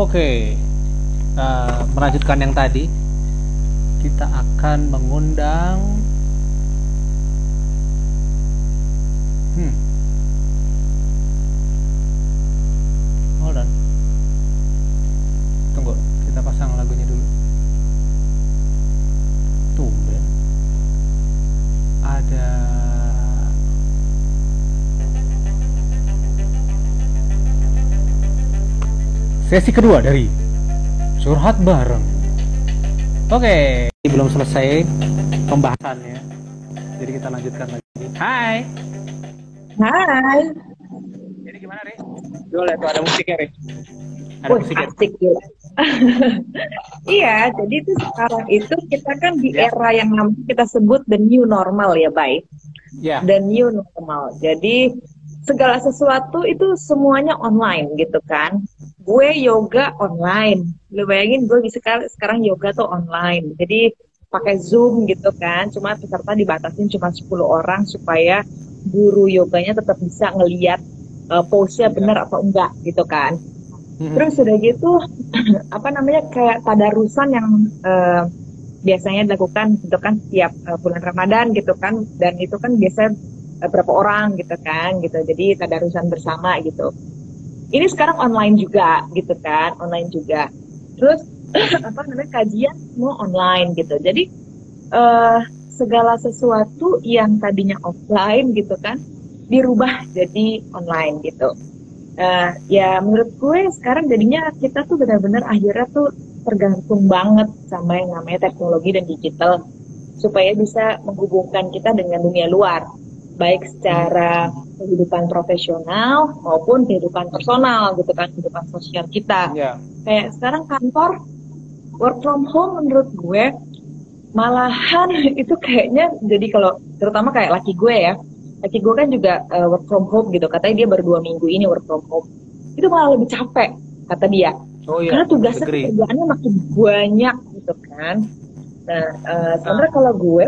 Oke, uh, melanjutkan yang tadi, kita akan mengundang. Hmm. Hold on. Tunggu, kita pasang lagunya dulu. Tumben. Ada sesi kedua dari curhat bareng. Oke, belum selesai pembahasannya. Jadi kita lanjutkan lagi. Hai. Hai. Jadi gimana, Ri? Boleh tuh ada musiknya, Ri. Ada Wih, musiknya. Asik ya. iya, jadi itu sekarang itu kita kan di ya. era yang kita sebut the new normal ya, baik. Ya. The new normal. Jadi segala sesuatu itu semuanya online gitu kan gue yoga online. Lu bayangin gue bisa sekarang yoga tuh online. Jadi pakai zoom gitu kan. Cuma peserta dibatasin cuma 10 orang supaya guru yoganya tetap bisa ngeliat uh, pose-nya bener atau enggak gitu kan. Hmm. terus sudah gitu apa namanya kayak tadarusan yang uh, biasanya dilakukan gitu kan setiap uh, bulan Ramadan gitu kan. Dan itu kan biasanya uh, berapa orang gitu kan gitu. Jadi tadarusan bersama gitu ini sekarang online juga gitu kan online juga. Terus apa namanya kajian semua online gitu. Jadi uh, segala sesuatu yang tadinya offline gitu kan dirubah jadi online gitu. Uh, ya menurut gue sekarang jadinya kita tuh benar-benar akhirnya tuh tergantung banget sama yang namanya teknologi dan digital supaya bisa menghubungkan kita dengan dunia luar baik secara kehidupan profesional maupun kehidupan personal gitu kan kehidupan sosial kita. Yeah. kayak sekarang kantor work from home menurut gue malahan itu kayaknya jadi kalau terutama kayak laki gue ya laki gue kan juga uh, work from home gitu katanya dia baru dua minggu ini work from home. Itu malah lebih capek kata dia. Oh, iya. karena tugasnya kerjaannya makin banyak gitu kan. Nah uh, sebenarnya kalau gue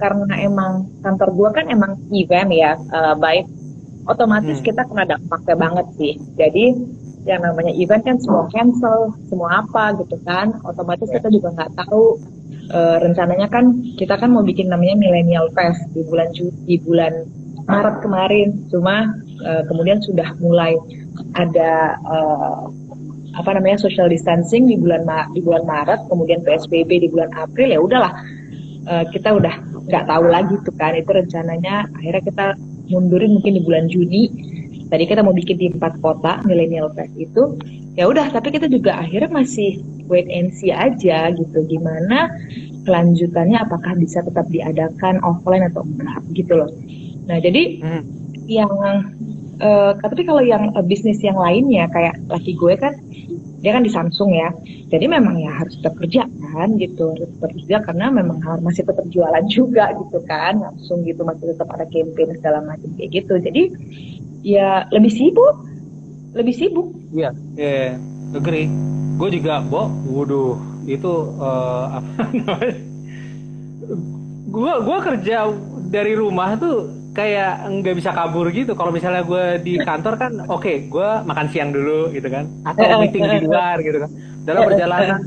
karena emang kantor gue kan emang event ya uh, baik otomatis hmm. kita kena dampaknya banget sih. Jadi yang namanya event kan semua cancel semua apa gitu kan. Otomatis kita juga nggak tahu uh, rencananya kan kita kan mau bikin namanya millennial fest di bulan di bulan Maret kemarin. Cuma uh, kemudian sudah mulai ada uh, apa namanya social distancing di bulan Ma di bulan Maret kemudian PSBB di bulan April ya udahlah. Uh, kita udah nggak tahu lagi tuh kan itu rencananya akhirnya kita mundurin mungkin di bulan Juni. Tadi kita mau bikin di empat kota millennial fest itu. Ya udah tapi kita juga akhirnya masih wait and see aja gitu. Gimana kelanjutannya apakah bisa tetap diadakan offline atau enggak gitu loh. Nah jadi hmm. yang uh, tapi kalau yang uh, bisnis yang lainnya kayak laki gue kan dia kan di Samsung ya. Jadi memang ya harus tetap kerja kan gitu. Harus tetap kerja karena memang masih tetap jualan juga gitu kan. Langsung gitu masih tetap ada campaign segala macam kayak gitu. Jadi ya lebih sibuk. Lebih sibuk. Iya yeah, yeah, agree. Gue juga bo waduh itu uh, apa gue gue kerja dari rumah tuh kayak nggak bisa kabur gitu. Kalau misalnya gue di kantor kan, oke, okay, gue makan siang dulu gitu kan, atau meeting di luar gitu kan. Dalam perjalanan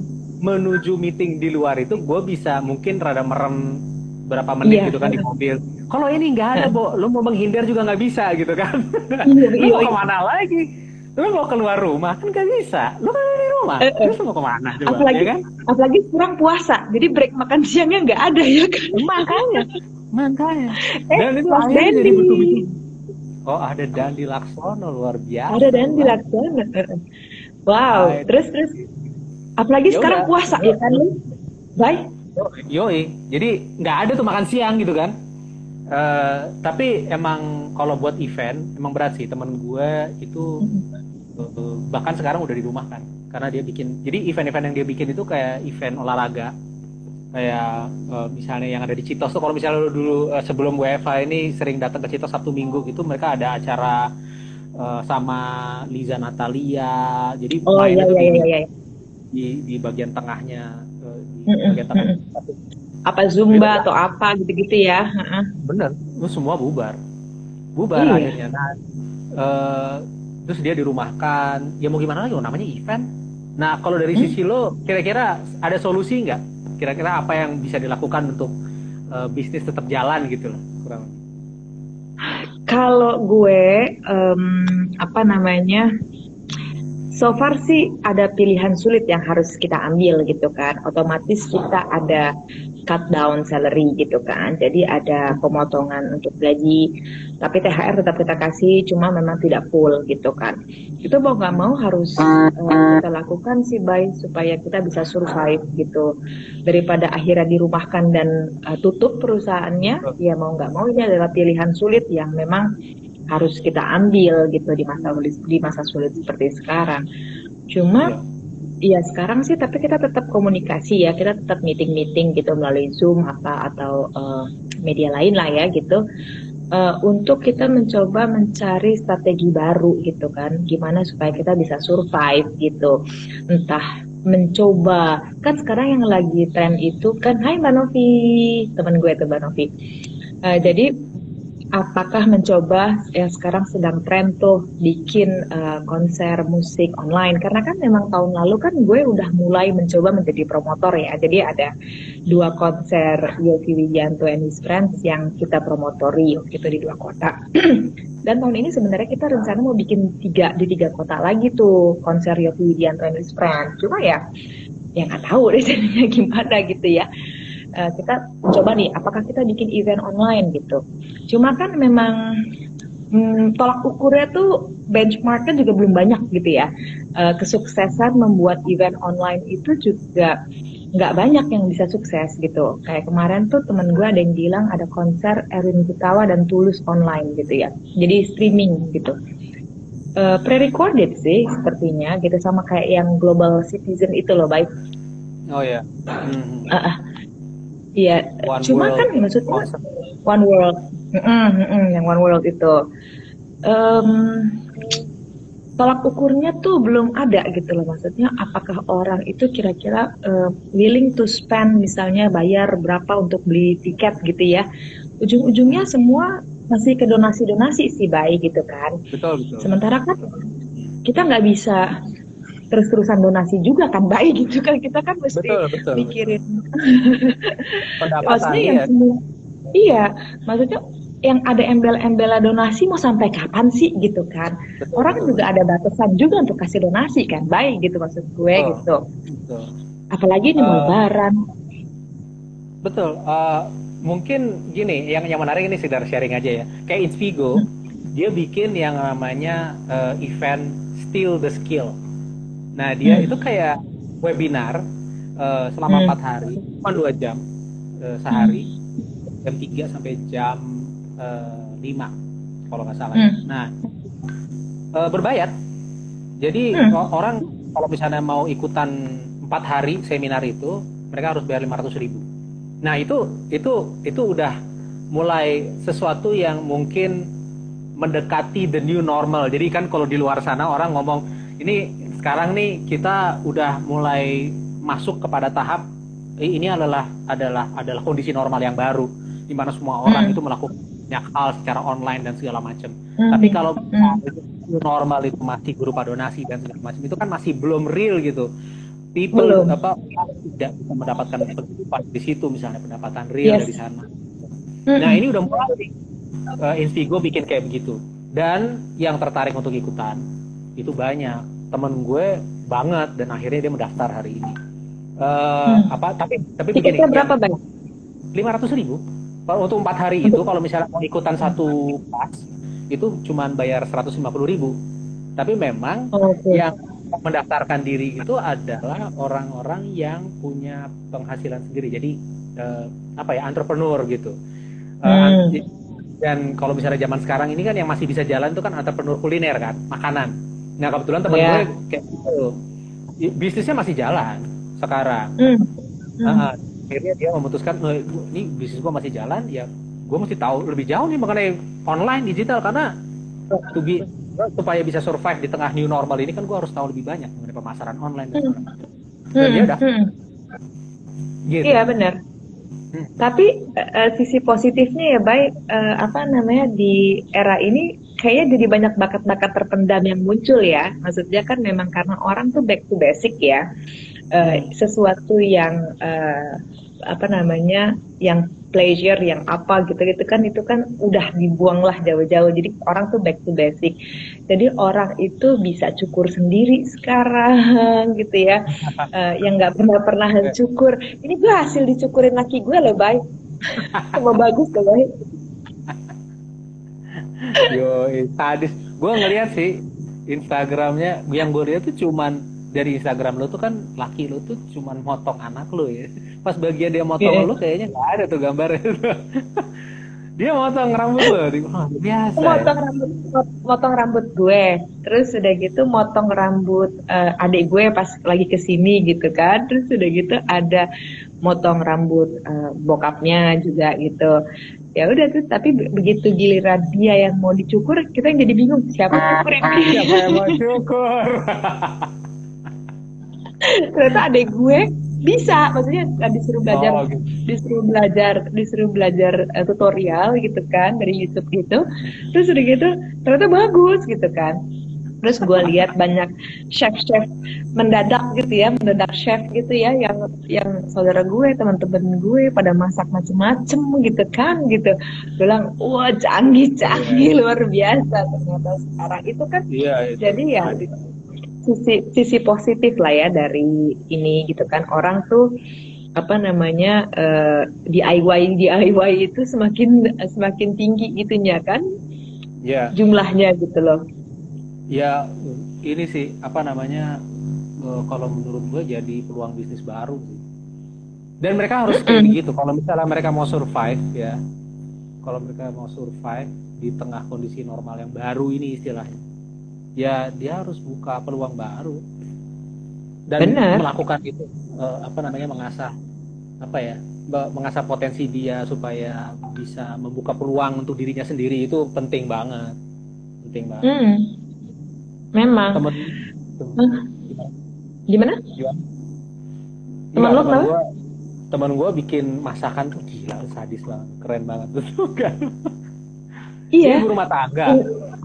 menuju meeting di luar itu, gue bisa mungkin rada merem berapa menit yeah. gitu kan di mobil. Kalau ini nggak ada, Bo, lo mau menghindar juga nggak bisa gitu kan. Iya, lo mau iya. ke mana lagi? Lo mau keluar rumah kan nggak bisa. Lo kan di rumah, uh, terus mau ke mana coba? Apalagi, ya kan? apalagi kurang puasa, jadi break makan siangnya nggak ada ya kan? Makanya Makanya. Eh, Dan itu akhirnya jadi betul-betul. Oh ada Dandi Laksono luar biasa. Ada Dandi Laksono. Wow. Terus terus. Apalagi Yaudah. sekarang puasa ya kan Bye. Yoi. Jadi nggak ada tuh makan siang gitu kan. Uh, tapi emang kalau buat event emang berat sih temen gue itu uh, bahkan sekarang udah di rumah kan karena dia bikin jadi event-event yang dia bikin itu kayak event olahraga kayak uh, misalnya yang ada di Citos tuh kalau misalnya dulu uh, sebelum WFH ini sering datang ke Citos Sabtu Minggu gitu mereka ada acara uh, sama Liza Natalia. Jadi oh, iya, iya, iya, iya. di di bagian tengahnya uh, di bagian tengah. apa zumba atau apa gitu-gitu ya? Bener. Itu semua bubar. Bubar iya. akhirnya. Nah uh, terus dia dirumahkan. Ya mau gimana lagi namanya event. Nah, kalau dari hmm? sisi lo, kira-kira ada solusi nggak? Kira-kira apa yang bisa dilakukan untuk uh, bisnis tetap jalan gitu loh, kurang Kalau gue, um, apa namanya, so far sih ada pilihan sulit yang harus kita ambil gitu kan. Otomatis kita ada cut down salary gitu kan. Jadi ada pemotongan untuk gaji, tapi THR tetap kita kasih, cuma memang tidak full gitu kan. Itu mau nggak mau harus uh, kita lakukan sih baik supaya kita bisa survive gitu. Daripada akhirnya dirumahkan dan uh, tutup perusahaannya, ya mau nggak mau ini adalah pilihan sulit yang memang harus kita ambil gitu di masa di masa sulit seperti sekarang. Cuma ya Iya sekarang sih tapi kita tetap komunikasi ya. Kita tetap meeting meeting gitu melalui zoom apa atau uh, media lain lah ya gitu. Uh, untuk kita mencoba mencari strategi baru gitu kan. Gimana supaya kita bisa survive gitu. Entah mencoba. Kan sekarang yang lagi tren itu kan Hai Mbak teman gue tuh Mbak Novi. Uh, jadi apakah mencoba yang sekarang sedang tren tuh bikin uh, konser musik online? Karena kan memang tahun lalu kan gue udah mulai mencoba menjadi promotor ya. Jadi ada dua konser Yofi Widianto and his friends yang kita promotori waktu itu di dua kota. Dan tahun ini sebenarnya kita rencana mau bikin tiga di tiga kota lagi tuh konser Yofi Widianto and his friends. Cuma ya yang nggak tahu deh jadinya gimana gitu ya uh, kita coba nih apakah kita bikin event online gitu? Cuma kan memang hmm, tolak ukurnya tuh benchmarknya juga belum banyak gitu ya. Uh, kesuksesan membuat event online itu juga nggak banyak yang bisa sukses gitu. Kayak kemarin tuh temen gue ada yang bilang ada konser Erwin Gutawa dan Tulus online gitu ya. Jadi streaming gitu. Uh, pre-recorded sih sepertinya gitu sama kayak yang Global Citizen itu loh baik oh ya yeah. mm -hmm. uh, uh, Iya, cuma world. kan maksudnya awesome. one world, mm -mm, mm -mm, yang one world itu um, tolak ukurnya tuh belum ada gitu loh maksudnya. Apakah orang itu kira-kira uh, willing to spend misalnya bayar berapa untuk beli tiket gitu ya? Ujung-ujungnya semua masih ke donasi-donasi sih baik gitu kan. Betul betul. Sementara kan kita nggak bisa terus-terusan donasi juga kan baik gitu kan kita kan mesti betul, betul, mikirin maksudnya yang ya. semua iya maksudnya yang ada embel-embel donasi mau sampai kapan sih gitu kan betul, orang betul. juga ada batasan juga untuk kasih donasi kan baik gitu maksud gue betul, gitu betul. apalagi ini uh, mau lebaran betul uh, mungkin gini yang yang menarik ini sekedar sharing aja ya kayak Inspigo hmm. dia bikin yang namanya uh, event Steal the Skill Nah dia hmm. itu kayak webinar uh, selama hmm. empat hmm. hari, cuma dua jam uh, sehari, hmm. jam 3 sampai jam uh, 5 kalau nggak salah. Ya. Hmm. Nah uh, berbayar. Jadi hmm. orang kalau misalnya mau ikutan empat hari seminar itu, mereka harus bayar lima ratus ribu. Nah itu itu itu udah mulai sesuatu yang mungkin mendekati the new normal. Jadi kan kalau di luar sana orang ngomong ini sekarang nih kita udah mulai masuk kepada tahap ini adalah adalah adalah kondisi normal yang baru di mana semua orang hmm. itu melakukan banyak hal secara online dan segala macam. Hmm. Tapi kalau hmm. normal itu masih berupa donasi dan segala macam itu kan masih belum real gitu. People belum. apa tidak bisa mendapatkan penghidupan di situ misalnya pendapatan real yes. dari sana. Hmm. Nah ini udah mulai uh, Instigo bikin kayak begitu dan yang tertarik untuk ikutan itu banyak temen gue banget dan akhirnya dia mendaftar hari ini. Uh, hmm. apa tapi tapi begini berapa bang? Lima ratus ribu kalau untuk empat hari itu kalau misalnya mau ikutan satu pas itu cuma bayar seratus lima puluh ribu tapi memang okay. yang mendaftarkan diri itu adalah orang-orang yang punya penghasilan sendiri jadi uh, apa ya entrepreneur gitu uh, hmm. dan kalau misalnya zaman sekarang ini kan yang masih bisa jalan itu kan entrepreneur kuliner kan makanan Nah kebetulan teman yeah. gue kayak gitu. Bisnisnya masih jalan sekarang. Mm. Nah, akhirnya dia memutuskan, eh, ini bisnis gue masih jalan, ya gue mesti tahu lebih jauh nih mengenai online digital karena to be, supaya bisa survive di tengah new normal ini kan gue harus tahu lebih banyak mengenai pemasaran online dan mm. Dan dia udah. Mm. Gitu. Iya benar. Hmm. Tapi uh, sisi positifnya ya baik uh, apa namanya di era ini kayaknya jadi banyak bakat-bakat terpendam yang muncul ya. Maksudnya kan memang karena orang tuh back to basic ya. Uh, sesuatu yang uh, apa namanya yang pleasure yang apa gitu gitu kan itu kan udah dibuang lah jauh-jauh. Jadi orang tuh back to basic. Jadi orang itu bisa cukur sendiri sekarang gitu ya. Uh, yang nggak pernah pernah cukur. Ini gue hasil dicukurin laki gue loh baik sama bagus loh baik yo sadis gue ngeliat sih Instagramnya yang gue lihat tuh cuman dari Instagram lo tuh kan laki lo tuh cuman motong anak lo ya. Pas bagian dia motong yeah. lo kayaknya nggak ada tuh gambarnya. Dia motong rambut lo oh, biasa motong ya. rambut motong rambut gue. Terus udah gitu motong rambut uh, adik gue pas lagi ke sini gitu kan. Terus udah gitu ada motong rambut uh, bokapnya juga gitu. Ya udah tuh tapi begitu giliran dia yang mau dicukur kita yang jadi bingung siapa cukur ini siapa yang mau cukur? Ternyata adek gue bisa maksudnya disuruh belajar oh, okay. disuruh belajar disuruh belajar uh, tutorial gitu kan dari YouTube gitu. Terus udah gitu ternyata bagus gitu kan terus gue lihat banyak chef-chef mendadak gitu ya mendadak chef gitu ya yang yang saudara gue teman-teman gue pada masak macem-macem gitu kan gitu. Bilang wah canggih canggih iya. luar biasa. Ternyata sekarang itu kan yeah, jadi ya sisi sisi positif lah ya dari ini gitu kan. Orang tuh apa namanya uh, DIY DIY itu semakin semakin tinggi gitunya kan ya jumlahnya gitu loh ya ini sih apa namanya uh, kalau menurut gue jadi peluang bisnis baru sih. Dan mereka harus kayak gitu. Kalau misalnya mereka mau survive ya. Kalau mereka mau survive di tengah kondisi normal yang baru ini istilahnya ya dia harus buka peluang baru. Dan Bener. melakukan itu uh, apa namanya mengasah apa ya mengasah potensi dia supaya bisa membuka peluang untuk dirinya sendiri. Itu penting banget. Penting banget. Hmm. Memang. Temen, temen, gimana? Gimana? Teman lo kenapa? teman gue bikin masakan tuh gila sadis banget keren banget. Tuh kan. Iya. Ibu rumah tangga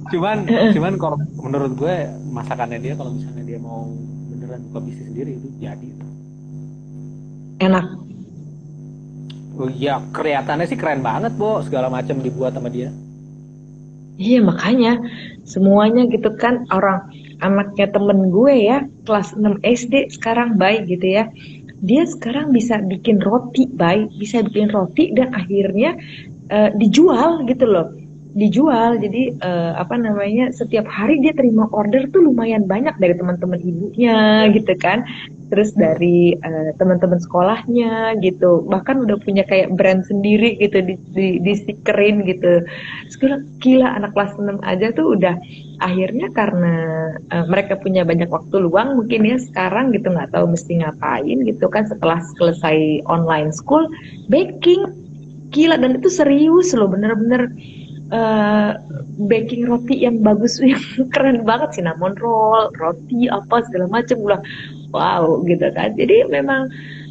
cuman cuman kalau menurut gue masakannya dia kalau misalnya dia mau beneran buka bisnis sendiri itu jadi. Enak. Oh, ya kelihatannya sih keren banget bo. Segala macam dibuat sama dia iya makanya semuanya gitu kan orang anaknya temen gue ya kelas 6 SD sekarang baik gitu ya. Dia sekarang bisa bikin roti baik bisa bikin roti dan akhirnya uh, dijual gitu loh. Dijual jadi uh, apa namanya setiap hari dia terima order tuh lumayan banyak dari teman-teman ibunya gitu kan terus dari uh, teman-teman sekolahnya gitu. Bahkan udah punya kayak brand sendiri gitu di di, di stikerin gitu. Sekarang gila anak kelas 6 aja tuh udah akhirnya karena uh, mereka punya banyak waktu luang mungkin ya sekarang gitu nggak tahu mesti ngapain gitu kan. Setelah selesai online school baking. Gila dan itu serius loh bener-bener uh, baking roti yang bagus yang keren banget cinnamon roll roti apa segala macam ulah wow gitu kan. Jadi memang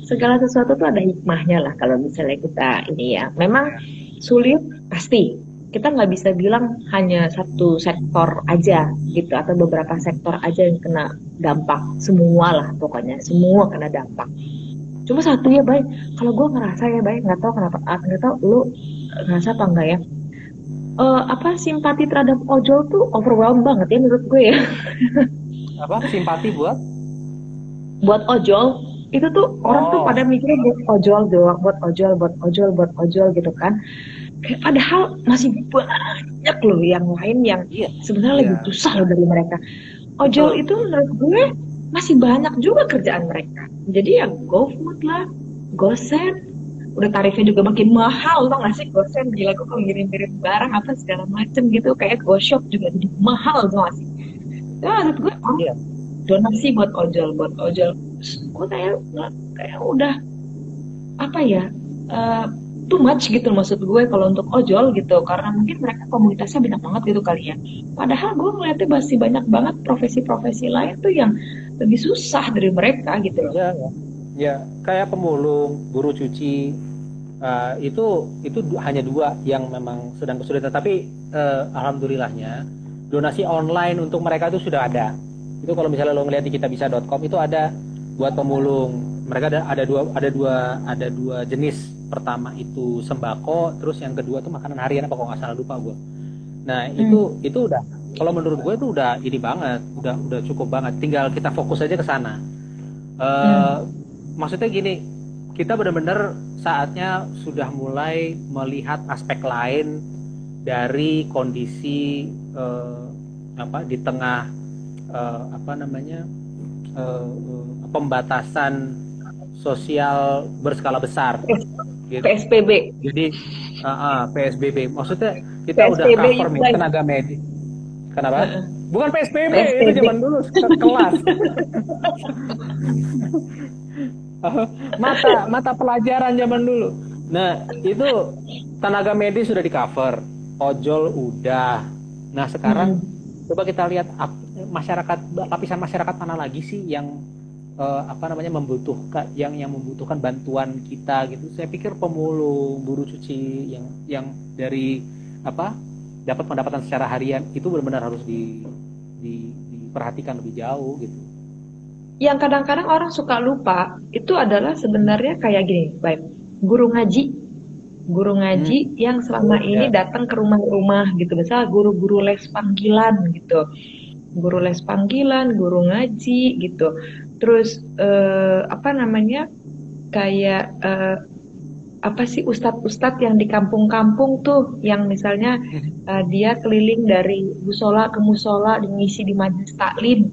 segala sesuatu tuh ada hikmahnya lah kalau misalnya kita ini ya. Memang sulit pasti. Kita nggak bisa bilang hanya satu sektor aja gitu atau beberapa sektor aja yang kena dampak. Semua lah pokoknya semua kena dampak. Cuma satu ya baik kalau gue ngerasa ya baik nggak tahu kenapa nggak tahu lu ngerasa apa enggak ya? Uh, apa simpati terhadap ojol tuh overwhelmed banget ya menurut gue ya. apa? Simpati buat? Buat ojol itu tuh oh. orang tuh oh. pada mikirnya buat ojol doang, buat ojol, buat ojol, buat ojol gitu kan. Kayak padahal masih banyak loh yang lain yang yeah. sebenarnya yeah. lebih susah loh dari mereka. Ojol oh. itu menurut gue masih banyak juga kerjaan mereka. Jadi ya GoFood lah, GoSend, udah tarifnya juga makin mahal tau gak sih gosen gila gue kalau ngirim-ngirim barang apa segala macem gitu kayak go shop juga jadi mahal tau gak sih ya menurut gue oh, yeah. Donasi buat ojol buat ojol. Gue kayak kayak udah apa ya uh, too much gitu maksud gue kalau untuk ojol gitu. Karena mungkin mereka komunitasnya banyak banget gitu kali ya. Padahal gue ngeliatnya masih banyak banget profesi-profesi lain tuh yang lebih susah dari mereka gitu loh. Ya, ya. ya kayak pemulung guru cuci uh, itu itu hanya dua yang memang sedang kesulitan. Tapi uh, alhamdulillahnya donasi online untuk mereka itu sudah ada itu kalau misalnya lo ngeliat di kitabisa.com itu ada buat pemulung. Mereka ada ada dua ada dua ada dua jenis. Pertama itu sembako terus yang kedua tuh makanan harian apa kalau nggak salah lupa gue nah hmm. itu itu udah kalau menurut gue itu udah ini banget udah udah cukup banget. Tinggal kita fokus aja ke sana. Uh, hmm. maksudnya gini kita benar-benar saatnya sudah mulai melihat aspek lain dari kondisi uh, apa di tengah uh, apa namanya uh, pembatasan sosial berskala besar gitu. PSBB. Jadi uh, uh, PSBB. Maksudnya kita PSBB udah cover nih tenaga medis. Kenapa? Uh, Bukan PSBB, PSBB, itu zaman dulu kelas. mata mata pelajaran zaman dulu. Nah, itu tenaga medis sudah di cover, ojol udah. Nah, sekarang hmm. Coba kita lihat masyarakat lapisan masyarakat mana lagi sih yang uh, apa namanya membutuhkan yang yang membutuhkan bantuan kita gitu. Saya pikir pemulung, buruh cuci yang yang dari apa dapat pendapatan secara harian itu benar-benar harus di, di diperhatikan lebih jauh gitu. Yang kadang-kadang orang suka lupa itu adalah sebenarnya kayak gini, baik guru ngaji, guru ngaji hmm. yang selama ini ya. datang ke rumah-rumah gitu, misalnya guru-guru les panggilan gitu, guru les panggilan, guru ngaji gitu terus uh, apa namanya kayak uh, apa sih ustadz-ustadz yang di kampung-kampung tuh yang misalnya uh, dia keliling dari musola ke musola ngisi di majelis taklim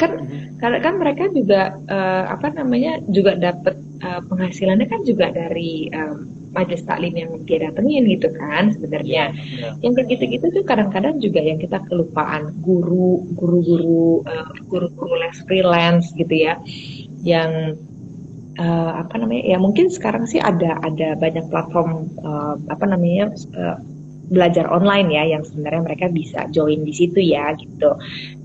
kan mm-hmm. karena kan mereka juga uh, apa namanya juga dapat uh, penghasilannya kan juga dari um, majelis taklim yang dia datengin gitu kan sebenarnya. Yeah, yeah. Yang kayak gitu-gitu tuh kadang-kadang juga yang kita kelupaan guru, guru-guru, uh, guru-guru les freelance gitu ya, yang uh, apa namanya ya mungkin sekarang sih ada ada banyak platform uh, apa namanya uh, belajar online ya yang sebenarnya mereka bisa join di situ ya gitu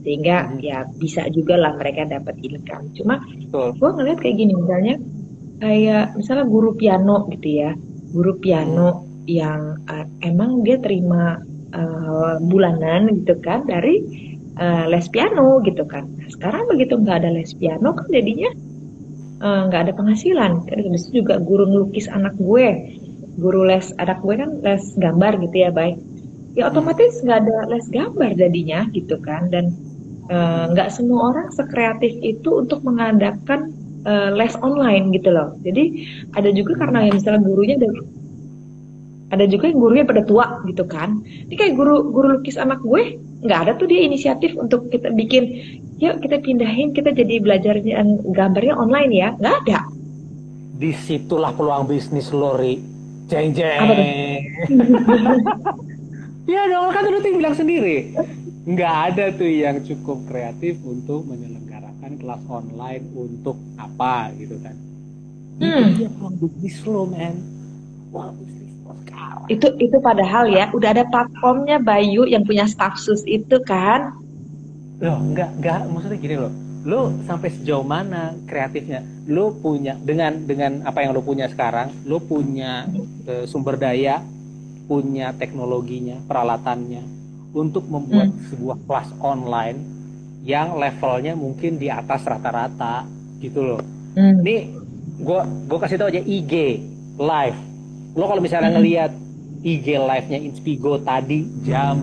sehingga hmm. ya bisa juga lah mereka dapat income cuma gue ngeliat kayak gini misalnya kayak misalnya guru piano gitu ya guru piano yang uh, emang dia terima uh, bulanan gitu kan dari uh, les piano gitu kan. Nah, sekarang begitu nggak ada les piano kan jadinya nggak uh, ada penghasilan. Terus juga guru ngelukis anak gue, guru les anak gue kan les gambar gitu ya baik. Ya otomatis nggak ada les gambar jadinya gitu kan dan nggak uh, semua orang sekreatif itu untuk mengadakan uh, les online gitu loh. Jadi ada juga karena yang misalnya gurunya ada ada juga yang gurunya pada tua gitu kan. Ini kayak guru guru lukis anak gue nggak ada tuh dia inisiatif untuk kita bikin yuk kita pindahin kita jadi belajarnya gambarnya online ya nggak ada. Di situlah peluang bisnis Lori. Jeng jeng. ya dong kan lu bilang sendiri nggak ada tuh yang cukup kreatif untuk menyelenggarakan mengadakan kelas online untuk apa gitu kan. Hmm. itu dia bisnis lo men. Wow, bisnis sekarang. Itu itu padahal ya udah ada platformnya Bayu yang punya stafsus itu kan? Loh enggak enggak. Maksudnya gini loh. Lo sampai sejauh mana kreatifnya? Lo punya dengan dengan apa yang lo punya sekarang lo punya uh, sumber daya punya teknologinya peralatannya untuk membuat hmm. sebuah kelas online yang levelnya mungkin di atas rata-rata gitu loh. Hmm. Ini gue gue kasih tau aja IG live. Lo kalau misalnya hmm. ngelihat IG live-nya Inspigo tadi jam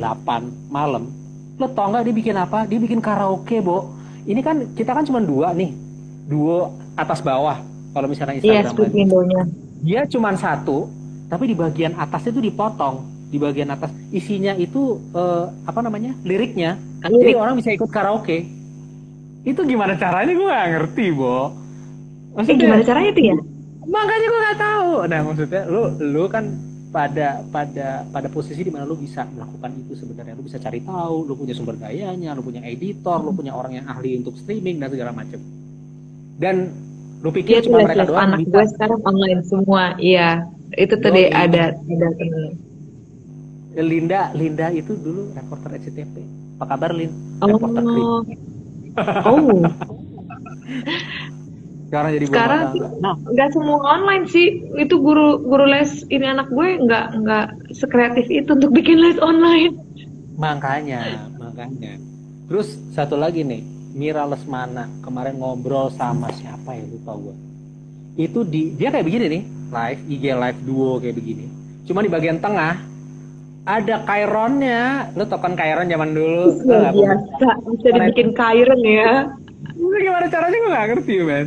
8 malam, lo tau nggak dia bikin apa? Dia bikin karaoke, Bo. Ini kan kita kan cuma dua nih, duo atas bawah. Kalau misalnya Instagram iya, Dia cuma satu, tapi di bagian atasnya itu dipotong di bagian atas isinya itu uh, apa namanya liriknya Jadi orang bisa ikut karaoke. Itu gimana caranya? Gue gak ngerti bo. Maksudnya eh, gimana caranya itu ya? Makanya gue gak tahu. Nah maksudnya lu lu kan pada pada pada posisi di mana lu bisa melakukan itu sebenarnya. Lu bisa cari tahu lu punya sumber dayanya lu punya editor lu punya orang yang ahli untuk streaming dan segala macam. Dan lu pikir ya, cuma mereka doang anak gue sekarang online semua. Iya itu tadi ada ada Linda Linda itu dulu reporter SCTV apa kabar Lin? Oh. reporter krim oh. Sekarang jadi sekarang nah. nggak semua online sih. Itu guru guru les ini anak gue nggak nggak sekreatif itu untuk bikin les online. Makanya makanya. Terus satu lagi nih Mira Lesmana kemarin ngobrol sama siapa ya lupa gue itu di dia kayak begini nih live IG live duo kayak begini. Cuma di bagian tengah ada kaironnya lu tau kan kairon zaman dulu ya, biasa bisa dibikin kairon ya gimana caranya gue gak ngerti man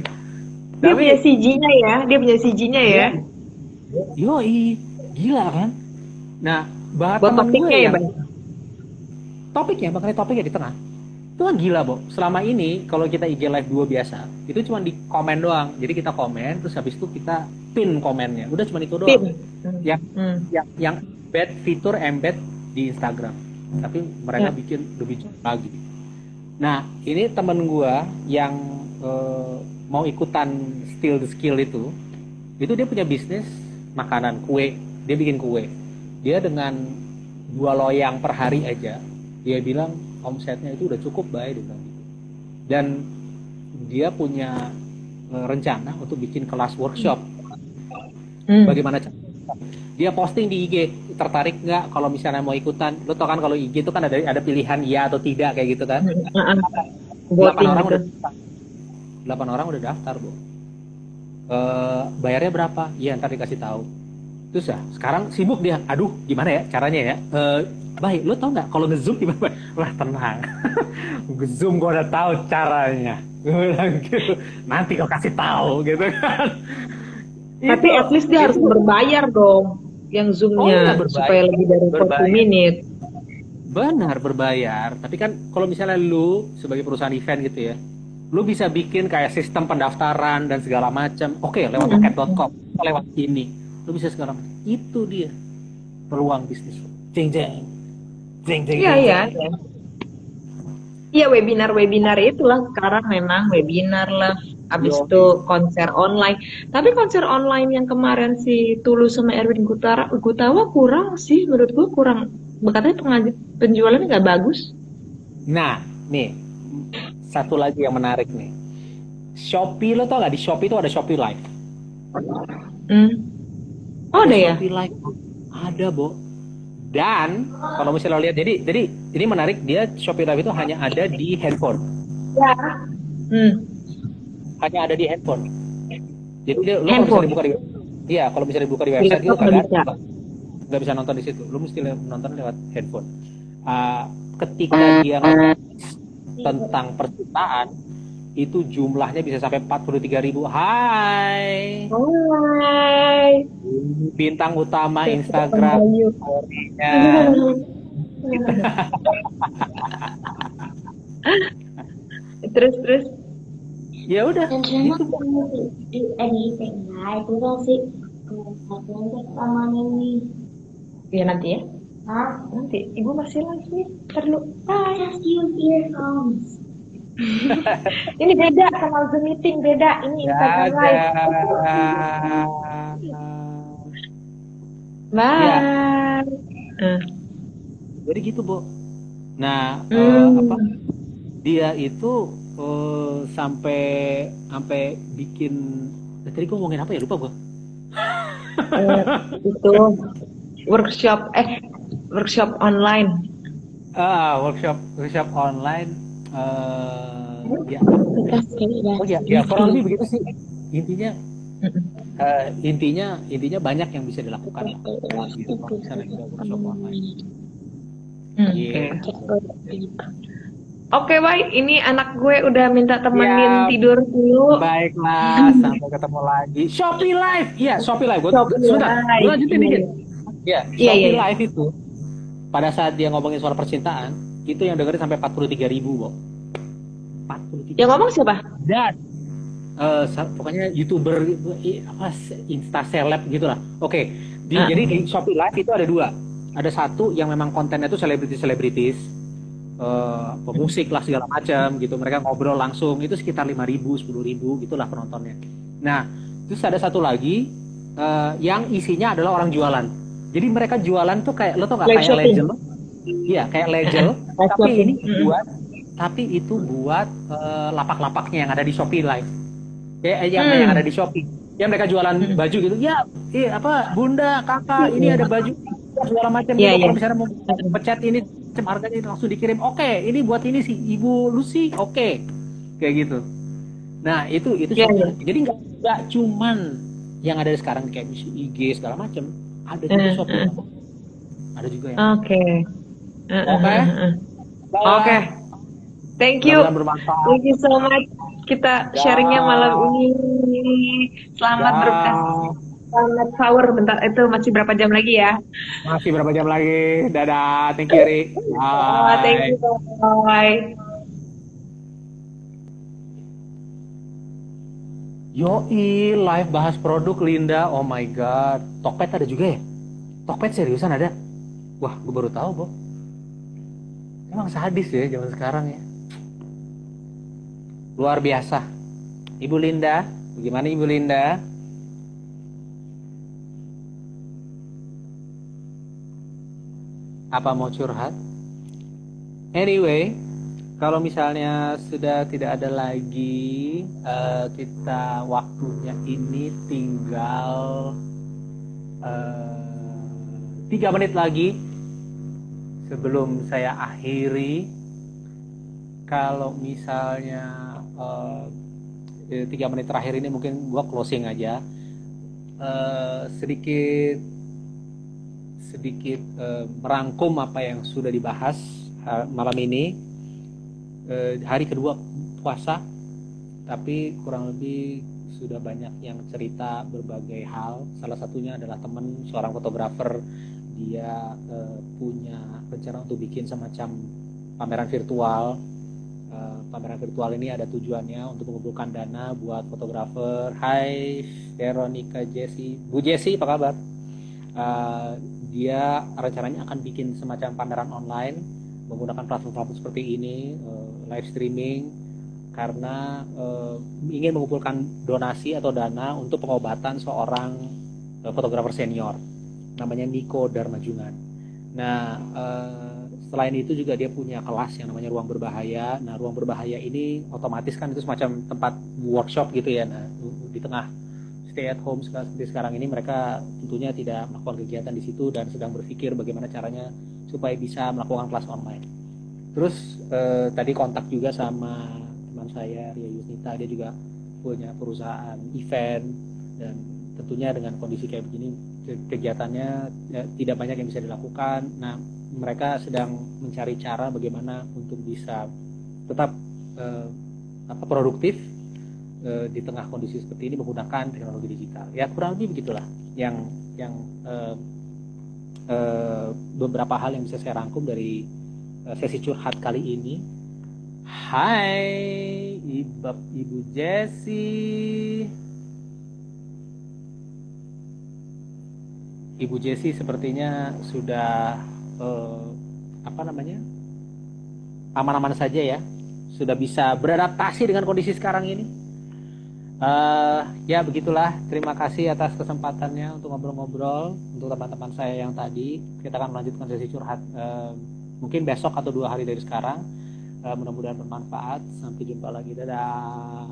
dia Tapi, punya CG-nya ya, dia punya CG-nya ya. Yo, gila kan? Nah, bahas teman gue ya, bang. Topiknya, makanya topiknya di tengah. Itu kan gila, Bo. Selama ini kalau kita IG live dua biasa, itu cuma di komen doang. Jadi kita komen, terus habis itu kita pin komennya. Udah cuma itu doang. Pin. Yang, hmm. yang, yang embed fitur embed di Instagram. Tapi mereka ya. bikin lebih lagi. Nah, ini temen gue yang uh, mau ikutan skill the skill itu itu dia punya bisnis makanan kue dia bikin kue dia dengan dua loyang per hari aja dia bilang omsetnya itu udah cukup baik dia bilang gitu dan dia punya uh, rencana untuk bikin kelas workshop hmm. bagaimana dia posting di IG tertarik nggak kalau misalnya mau ikutan? Lo tau kan kalau IG itu kan ada ada pilihan ya atau tidak kayak gitu kan? Delapan orang udah delapan orang udah daftar bu. E, bayarnya berapa? Iya ntar dikasih tahu. Terus ya sekarang sibuk dia. Aduh gimana ya caranya ya? E, baik lo tau nggak kalau ngezoom gimana? Lah tenang. Ngezoom gue udah tahu caranya. Gitu. nanti kau kasih tahu gitu kan. Tapi at least dia harus berbayar dong yang zoomnya oh, supaya lebih dari berbayar. 40 menit benar berbayar. Tapi kan kalau misalnya lu sebagai perusahaan event gitu ya lu bisa bikin kayak sistem pendaftaran dan segala macam. Oke okay, lewat paket.com lewat ini. Lu bisa segala macam itu dia peluang bisnis jeng jeng. Jeng jeng iya iya. iya webinar webinar itulah sekarang memang webinar lah abis itu konser online tapi konser online yang kemarin si Tulus sama Erwin Gutara Gutawa kurang sih menurut gua kurang katanya penjualannya nggak bagus nah nih satu lagi yang menarik nih. Shopee lo tau gak di Shopee itu ada Shopee Live. Hmm. Oh ada, ada ya? Shopee Live ada, Bo. Dan kalau misalnya lo lihat jadi jadi ini menarik dia Shopee Live itu hanya ada di handphone. Ya. Hmm. Hanya ada di handphone. Jadi dia, lo bisa dibuka di Iya, kalau bisa dibuka di website itu kan nggak bisa nonton di situ. Lo mesti nonton lewat handphone. Uh, ketika dia tentang percintaan itu jumlahnya bisa sampai 43 ribu. Hai. Hai. Bintang utama Instagram. terus terus. Ya udah. Gitu. Ya nanti ya. Hah? Nanti ibu masih lagi perlu. Ah, just use earphones. ini beda sama Zoom meeting beda ini Instagram live. Bye. Ya. Uh. Jadi gitu, Bu. Nah, hmm. uh, apa? Dia itu uh, sampai sampai bikin tadi gue ngomongin apa ya lupa gue. uh, itu workshop eh workshop online. Ah, workshop workshop online. Uh, ya. Oh ya, ya kurang lebih begitu sih. Intinya uh, intinya intinya banyak yang bisa dilakukan gitu misalnya kita workshop online. Hmm. Yeah. Oke, okay, baik. Ini anak gue udah minta temenin ya, tidur dulu. Baiklah, sampai ketemu lagi. Shopee Live. Iya, Shopee Live. Gue, sebentar, gue lanjutin dikit. Ya, Shopee yeah, yeah. Live itu pada saat dia ngomongin soal percintaan itu yang dengerin sampai 43 ribu kok 43 yang ngomong siapa dan uh, pokoknya youtuber apa insta seleb gitulah oke okay. Di, ah. jadi di Shopee Live itu ada dua ada satu yang memang kontennya itu selebritis selebritis uh, pemusik lah segala macam gitu mereka ngobrol langsung itu sekitar lima ribu sepuluh ribu gitulah penontonnya nah terus ada satu lagi uh, yang isinya adalah orang jualan jadi mereka jualan tuh kayak lo tau gak kayak legend Iya kayak legend tapi ini buat tapi itu buat uh, lapak-lapaknya yang ada di Shopee Live. kayak yang, hmm. yang ada di Shopee yang mereka jualan hmm. baju gitu ya iya apa bunda kakak ini ada baju segala macam yeah, gitu. yeah. kalau misalnya mau pecat ini harganya langsung dikirim oke okay, ini buat ini sih ibu Lucy oke okay. kayak gitu nah itu itu yeah, yeah. jadi nggak nggak cuman yang ada sekarang kayak IG segala macam ada juga uh, Shopee uh. ada juga yang oke okay. uh, oke uh, oke okay. thank you thank you so much kita ya. sharingnya malam ini. Selamat ya. berkah. Selamat sahur bentar itu masih berapa jam lagi ya? Masih berapa jam lagi? Dadah, thank you Ri. Bye. Oh, thank you. Bye. Yoi, live bahas produk Linda. Oh my god. Tokped ada juga ya? Tokped seriusan ada? Wah, gue baru tahu, Bo. Emang sadis ya zaman sekarang ya luar biasa. Ibu Linda, bagaimana Ibu Linda? Apa mau curhat? Anyway, kalau misalnya sudah tidak ada lagi, uh, kita waktunya ini tinggal uh, tiga menit lagi sebelum saya akhiri. Kalau misalnya uh, tiga menit terakhir ini mungkin gua closing aja uh, sedikit sedikit uh, merangkum apa yang sudah dibahas malam ini. Uh, hari kedua puasa tapi kurang lebih sudah banyak yang cerita berbagai hal. Salah satunya adalah teman seorang fotografer. Dia uh, punya rencana untuk bikin semacam pameran virtual. Pameran virtual ini ada tujuannya untuk mengumpulkan dana buat fotografer. Hai Veronica Jessie, Bu Jessie apa kabar? Uh, dia rencananya akan bikin semacam pameran online menggunakan platform-platform seperti ini, uh, live streaming, karena uh, ingin mengumpulkan donasi atau dana untuk pengobatan seorang uh, fotografer senior, namanya Niko Darmajungan. Nah, uh, selain itu juga dia punya kelas yang namanya ruang berbahaya nah ruang berbahaya ini otomatis kan itu semacam tempat workshop gitu ya nah di tengah stay at home seperti sekarang ini mereka tentunya tidak melakukan kegiatan di situ dan sedang berpikir bagaimana caranya supaya bisa melakukan kelas online. Terus eh, tadi kontak juga sama teman saya Ria Yusnita. Dia juga punya perusahaan event dan tentunya dengan kondisi kayak begini kegiatannya ya, tidak banyak yang bisa dilakukan. Nah mereka sedang mencari cara bagaimana untuk bisa tetap uh, apa produktif uh, di tengah kondisi seperti ini menggunakan teknologi digital. Ya kurang lebih begitulah yang yang uh, uh, beberapa hal yang bisa saya rangkum dari uh, sesi curhat kali ini. Hai Ibu Ibu Jessie. Ibu Jessie sepertinya sudah uh, apa namanya aman-aman saja ya sudah bisa beradaptasi dengan kondisi sekarang ini uh, ya begitulah. Terima kasih atas kesempatannya untuk ngobrol-ngobrol untuk teman-teman saya yang tadi. Kita akan melanjutkan sesi curhat uh, mungkin besok atau dua hari dari sekarang. Uh, mudah-mudahan bermanfaat. Sampai jumpa lagi. Dadah